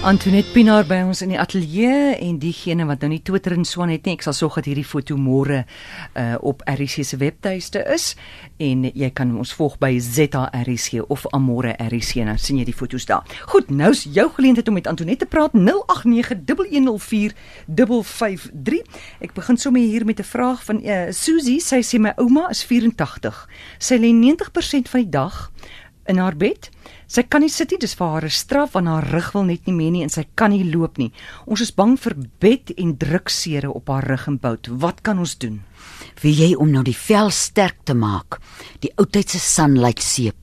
Antoinette Pinaar by ons in die ateljee en diegene wat nou nie Twitter en Swan het nie, ek sal sorg dat hierdie foto môre uh, op RC se webtuiste is en jy kan ons volg by ZRC of Amore RC en dan sien jy die foto's daar. Goed, nou's jou geleentheid om met Antoinette te praat 0891104553. Ek begin sommer hier met 'n vraag van uh, Susie. Sy sê my ouma is 84. Sy lê 90% van die dag in haar bed. Sy kan nie sit nie, dis vir haar 'n straf want haar rug wil net nie meer nie en sy kan nie loop nie. Ons is bang vir bed en druksere op haar rug en bout. Wat kan ons doen? Wie jy om nou die vel sterk te maak. Die oudtydse sunlight seep.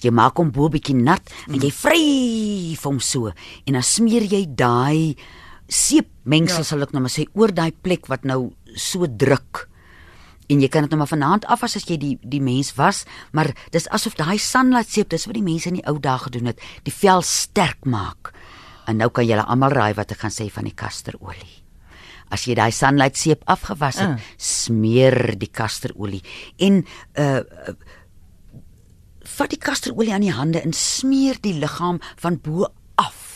Jy maak hom bo bietjie nat en jy vryf hom so en dan smeer jy daai seep mengsel ja. sal ek nou maar sê oor daai plek wat nou so druk en jy kan dit nou maar vanaand af as as jy die die mens was, maar dis asof daai sunlight seep, dis wat die mense in die ou dae gedoen het, die vel sterk maak. En nou kan julle almal raai wat ek gaan sê van die kasterolie. As jy daai sunlight seep afgewas het, uh. smeer die kasterolie en uh, uh vat die kasterolie aan die hande en smeer die liggaam van bo af.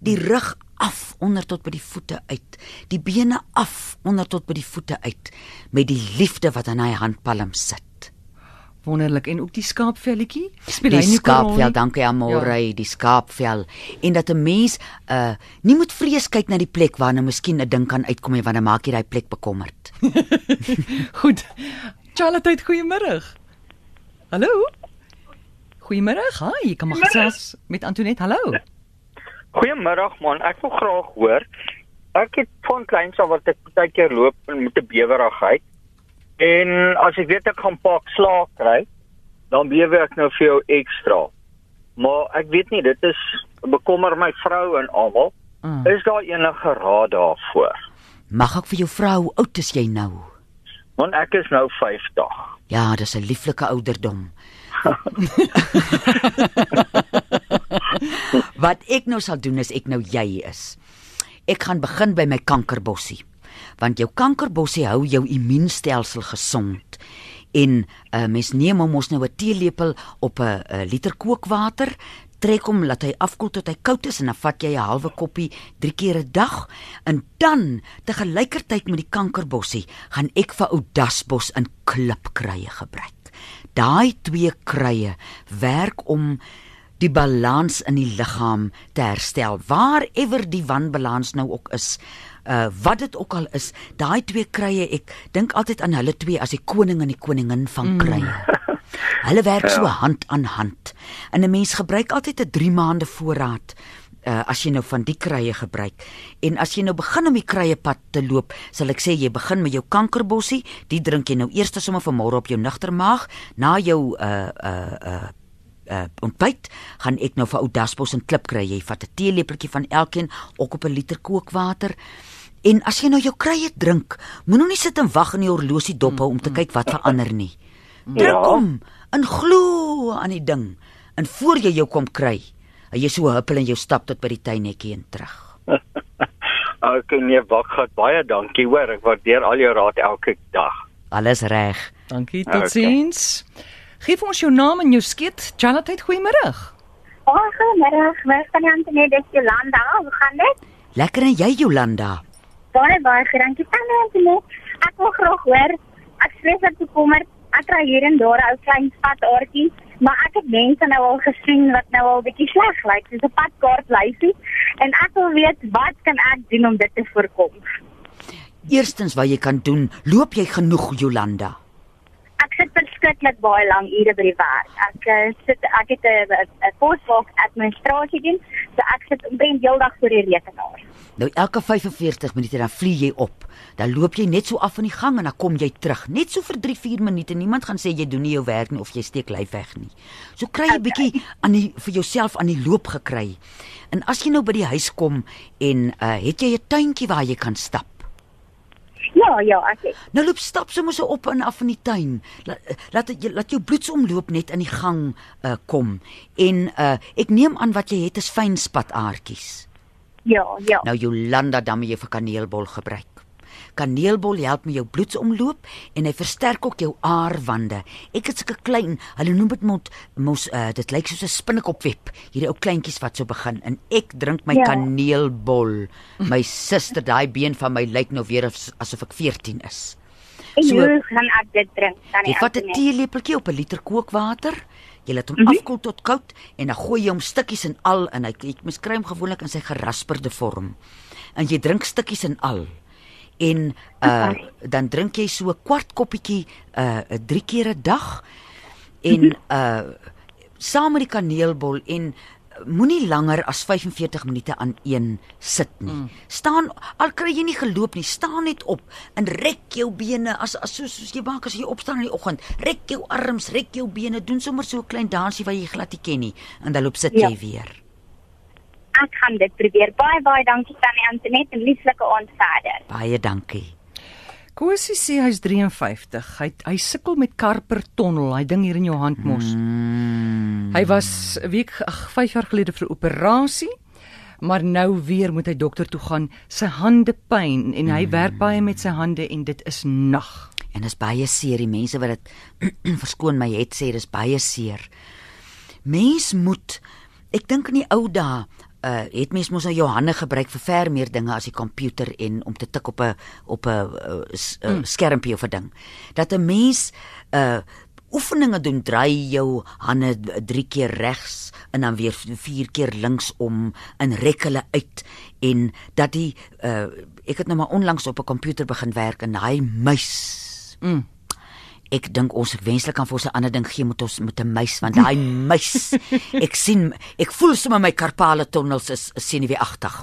Die rug af onder tot by die voete uit, die bene af onder tot by die voete uit met die liefde wat aan hy handpalm sit. Wonderlik en ook die skaapvelletjie. Speel hy nie skaapvel, dankie Amore, ja. die skaapvel en dat 'n mens uh nie moet vrees kyk na die plek waar nou miskien 'n ding kan uitkom en wanneer maak jy daai plek bekommerd. Goed. Charlotte, goeiemôre. Hallo. Goeiemôre. Hi, kom maar gesels met Antoinette. Hallo. Goeiemiddag man, ek wil graag hoor. Ek het van kleins af wat ek baie keer loop met 'n bewerigheid. En as ek weet ek gaan pak slaag kry, dan bewe ek nou vir jou ekstra. Maar ek weet nie, dit is bekommer my vrou en almal. Mm. Is daar enige raad daarvoor? Mag ek vir jou vra hoe oud is jy nou? Want ek is nou 50. Ja, dis 'n lieflike ouderdom. Wat ek nou sal doen is ek nou jy is. Ek gaan begin by my kankerbossie. Want jou kankerbossie hou jou immuunstelsel gesond. En uh, mens neem hom ons nou 'n teelepel op 'n liter kookwater, trek hom laat hy afkoel tot hy koud is en dan vat jy 'n halwe koppie 3 keer 'n dag en dan te gelykertyd met die kankerbossie gaan ek vir ou dasbos in klipkruie gebruik. Daai twee kruie werk om die balans in die liggaam te herstel. Waarever die wanbalans nou ook is, uh wat dit ook al is, daai twee krye, ek dink altyd aan hulle twee as die koning en die koningin van mm. krye. Mm. Hulle werk ja. so hand aan hand. En 'n mens gebruik altyd 'n 3 maande voorraad uh as jy nou van die krye gebruik. En as jy nou begin om die krye pad te loop, sal ek sê jy begin met jou kankerbossie, die drink jy nou eers sommer vanmôre op jou nugter maag, na jou uh uh uh uh ontbyt gaan ek nou vir ou dasbos en klip kry. Jy vat 'n teelepeltjie van elkeen ook op 'n liter kookwater. En as jy nou jou krye drink, moenie nie sit en wag in die horlosie dop hou om te kyk wat verander nie. Drink ja. hom en glo aan die ding. En voor jy jou kom kry, jy so huppel en jou stap tot by die tuinhekkie en terug. Ek nee, wag gehad baie dankie hoor. Ek waardeer al jou raad elke dag. Alles reg. Dankie. Totsiens. Okay. Geef ons jou naam en jou skiet. Charlotte, goeiemôre. Goeiemôre. Waar kan jy net net Jolanda? Hoe gaan dit? Lekker en jy Jolanda? Baie baie dankie Tante. Ek wil graag hoor. Ek vrees dat ek kommer ek kry hier en daar ou klein pad aardjie, maar ek het mense nou al gesien wat nou al bietjie sleg lyk. Dis 'n padkaart lysie en ek wil weet wat kan ek doen om dit te voorkom? Eerstens wat jy kan doen, loop jy genoeg Jolanda? ek sit verskriklik baie lank ure by die werk. Ek uh, sit ek het 'n poswalk administrasie doen, so ek sit omtrent heeldag voor die rekenaar. Nou elke 45 minute dan vlieg jy op. Dan loop jy net so af in die gang en dan kom jy terug. Net so vir 3-4 minute. Niemand gaan sê jy doen nie jou werk nie of jy steek lyf weg nie. So kry jy okay. bietjie aan die vir jouself aan die loop gekry. En as jy nou by die huis kom en uh, het jy 'n tuintjie waar jy kan stap? Ja, ja, ek het. Nou loop stap sommer so op en af in die tuin. Laat laat, laat jou bloedsomloop net in die gang uh, kom. En uh, ek neem aan wat jy het is fyn spataartjies. Ja, ja. Nou Jolanda dan moet jy vir kaneelbol gebruik. Kaneelbol help met jou bloedsomloop en hy versterk ook jou aarwande. Ek het sulke klein, hulle noem dit mos mos uh, dit lyk soos 'n spinnekopweb. Hierdie ou kleintjies wat so begin en ek drink my Ja. kaneelbol. My suster, daai been van my lyk nou weer as- asof ek 14 is. En So- hoe gaan ek dit drink? Dan Jy vat 'n teelepeltjie op 'n liter kookwater. Jy laat hom mm -hmm. afkoel tot koud en dan gooi jy hom stukkies in al en hy jy mens kry hom gewoonlik in sy gerasperde vorm. En jy drink stukkies in al. En uh Okay. dan drink jy so 'n kwart koppietjie uh 3 keer 'n dag. En uh saam met die kaneelbol en moenie langer as 45 minute aan een sit nie. Mm. Staan al kry jy nie geloop nie, staan net op en rek jou bene as as soos, soos jy maak as jy opstaan in die oggend. Rek jou arms, rek jou bene, doen sommer so 'n klein dansie wat jy glad nie ken nie en dan loop sit Ja. jy weer. Ek gaan dit probeer. Baie baie dankie Tannie Antoinette en lieflike aand verder. Baie dankie. Kosie sê hy's 53. Hy hy sukkel met Karper tonnel, hy ding hier in jou hand mos. Mm. Hy was 'n week ag 5 jaar gelede vir operasie. Maar nou weer moet hy dokter toe gaan. Sy hande pyn en hy werk baie met sy hande en dit is nag. En dis baie seer. Die mense wat dit verskoon my het sê dis baie seer. Mens moet ek dink in die ou dae uh het mens mos nou jou hande gebruik vir ver meer dinge as die komputer en om te tik op 'n op 'n uh, s- uh, mm. skermpie of 'n ding. Dat 'n mens uh oefeninge doen, draai jou hande drie keer regs en dan weer vier keer linksom en rek hulle uit en dat die uh ek het nou maar onlangs op 'n komputer begin werk en daai muis Mm. Ek dink ons ek wenslik kan vir ons 'n ander ding gee met ons met 'n muis want daai muis ek sien ek voel sommer my karpale tonnels is, is senuweeagtig.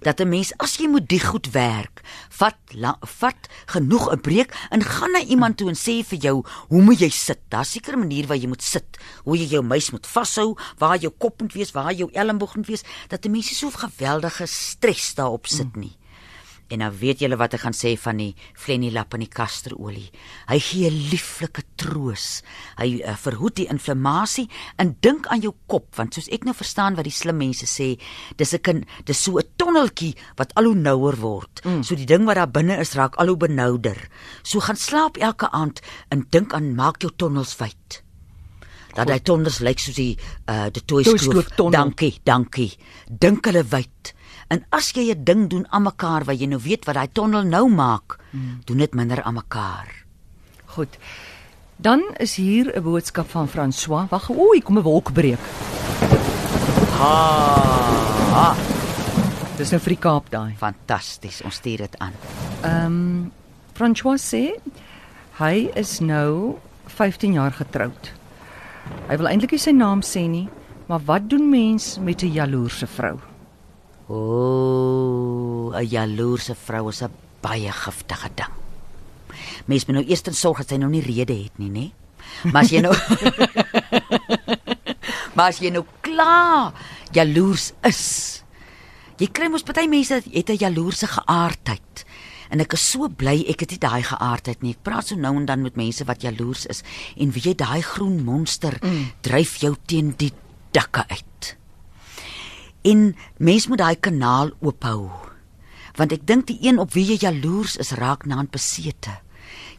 Dat 'n mens as jy moet die goed werk, vat la, vat genoeg 'n breek en gaan na iemand toe en sê vir jou, hoe moet jy sit? Daar's seker 'n manier waar jy moet sit. Hoe jy jou muis moet vashou, waar jou kop moet wees, waar jou elmboog moet wees, dat 'n mens nie so geweldige stres daarop sit nie. En dan weet julle wat ek gaan sê van die flenilap en die kasterolie. Hy gee 'n lieflike troos. Hy uh, verhoed die inflammasie en dink aan jou kop want soos ek nou verstaan wat die slim mense sê, dis 'n dis so 'n tonneltjie wat al hoe nouer word. Mm. So die ding wat daar binne is raak al hoe benouder. So gaan slaap elke aand en dink aan maak jou tonnels wyd. Dat hy tonnels lyk soos die uh die Toyskloof. Dankie, dankie. Dink hulle wyd. En as jy 'n ding doen aan mekaar wat jy nou weet wat daai tonnel nou maak, hmm. doen dit minder aan mekaar. Goed. Dan is hier 'n boodskap van François. Wag, oei, kom 'n wolkbreek. Ha! Dis nou vir die Kaap daai. Fantasties. Ons stuur dit aan. Ehm um, François sê hy is nou 15 jaar getroud. Hy wil eintlik nie sy naam sê nie, maar wat doen mens met 'n jaloerse vrou? O, 'n jaloerse vrou is 'n baie giftige ding. Mens moet nou eers sorg dat sy nou nie rede het nie, nê? Maar as jy nou Maar as jy nou klaar jaloers is. Jy kry mos party mense het 'n jaloerse geaardheid. En ek is so bly ek het nie daai geaardheid nie. Ek praat so nou en dan met mense wat jaloers is en weet jy daai groen monster mm. dryf jou teen die dakke uit. En mens moet daai kanaal oophou. Want ek dink die een op wie jy jaloers is raak naand besete.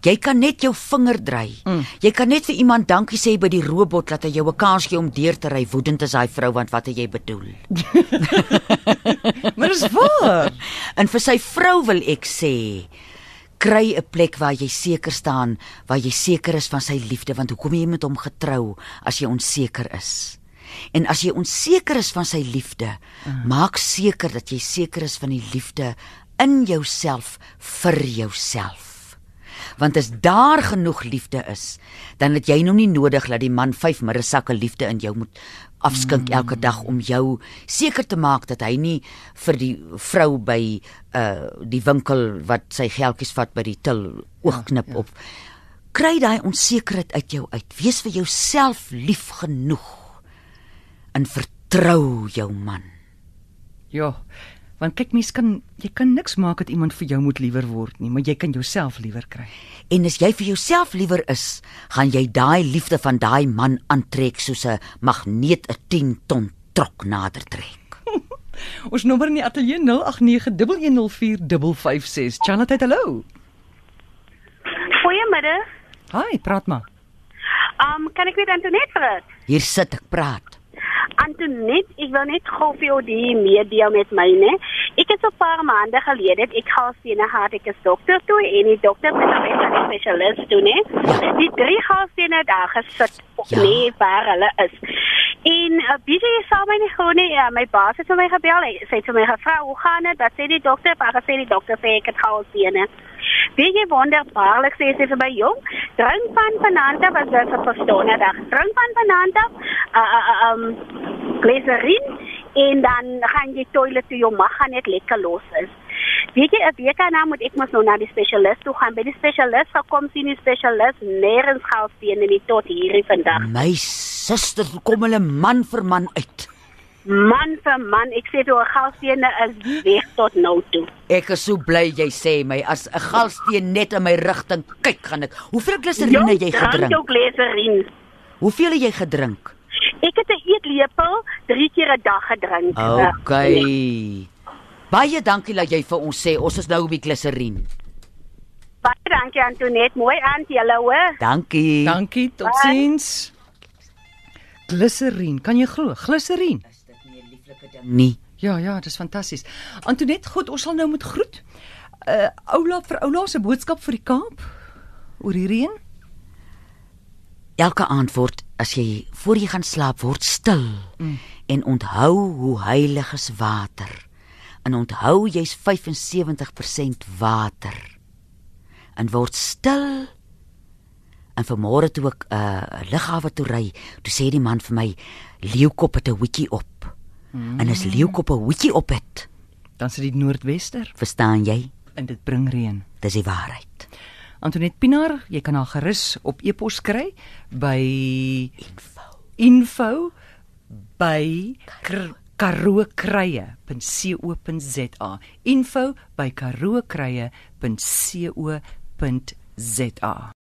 Jy kan net jou vinger dry. Mm. Jy kan net vir iemand dankie sê by die robot dat hy jou 'n kans gee om deur te ry. Woedend is daai vrou want wat het jy bedoel? Maar dis waar. En vir sy vrou wil ek sê kry 'n plek waar jy seker staan, waar jy seker is van sy liefde want hoekom jy met hom getrou as jy onseker is? En as jy onseker is van sy liefde, uh. maak seker dat jy seker is van die liefde in jouself vir jouself. Want as daar genoeg liefde is, dan het jy nou nie nodig dat die man 5 middelsakke liefde in jou moet afskink mm. elke dag om jou seker te maak dat hy nie vir die vrou by uh die winkel wat sy geldjies vat by die til oogknip ja, ja. op. Kry daai onsekerheid uit jou uit. Wees vir jouself lief genoeg en vertrou jou man. Ja. Want kyk mens kan jy kan niks maak dat iemand vir jou moet liewer word nie, maar jy kan jouself liewer kry. En as jy vir jouself liewer is, gaan jy daai liefde van daai man aantrek soos 'n magneet 'n 10 ton trok nader trek. Ons nommer in die ateljee 0891104556. Charlotte, hallo. Goeiemiddag. Hi, praat maar. Um kan ek weer Antoinette praat? Hier sit ek praat. Antoinette, ek wil net gou vir jou die meedeel met my, né? Ek het so 'n paar maande gelede ek galstene gehad ek is dokter toe en die dokter het my met 'n spesialis toe, né? Die drie galstene daar gesit Ja. ja. nee waar hulle is. En uh, wie jy sal my nie gou nie, uh, my baas het vir my gebel. Hy sê vir my gevra, "Hoe gaan dit?" Dat sê die dokter, maar gesê die dokter sê ek het galstene. Wie jy wonderbaarlik sê sy vir my jong, drink van bananta was dit vir verstonde dag. Drink van bananta, uh, uh, um glycerin en dan gaan jy toilet toe jou mag gaan net lekker los is. Weet jy, 'n week daarna moet ek mos nou na die spesialis toe gaan. By die spesialis gekom sien die spesialis nêrens galstene nie tot hierdie vandag. My suster, kom hulle man vir man uit? Man vir man, ek sê vir jou galstene is weg tot nou toe. Ek is so bly jy sê my as 'n galsteen net in my rigting kyk gaan ek. Hoeveel gliserine het jy drink gedrink? jou glycerin. Hoeveel het jy gedrink? Ek het 'n eetlepel 3 keer 'n dag gedrink. Okay. Baie dankie dat jy vir ons sê ons is nou op die gliserine. Baie dankie Antoinette, mooi aan julle hoor. Dankie. Dankie, totsiens. Gliserien, kan jy glo? Gliserien. Is dit lieflike ding nie? Ja, ja, dis fantasties. Antoinette, goed, ons sal nou moet groet. Uh Oula vir Oula se boodskap vir die Kaap oor die reën. Elke aand word as jy voor jy gaan slaap word stil mm. en onthou hoe heilig is water. En onthou jy's 75% water. En word stil. En vanmôre toe ek 'n uh, lughawe toe ry, toe sê die man vir my leeukop het 'n hoetjie op. Mm. En as leeukop 'n hoetjie op het, Dan sit die noordwester verstaan jy? en dit bring reën. Dis die waarheid. Antoinette Pinaar, jy kan haar gerus op e-pos kry by Info. info by kr- karookruie.co.za info by karookruie.co.za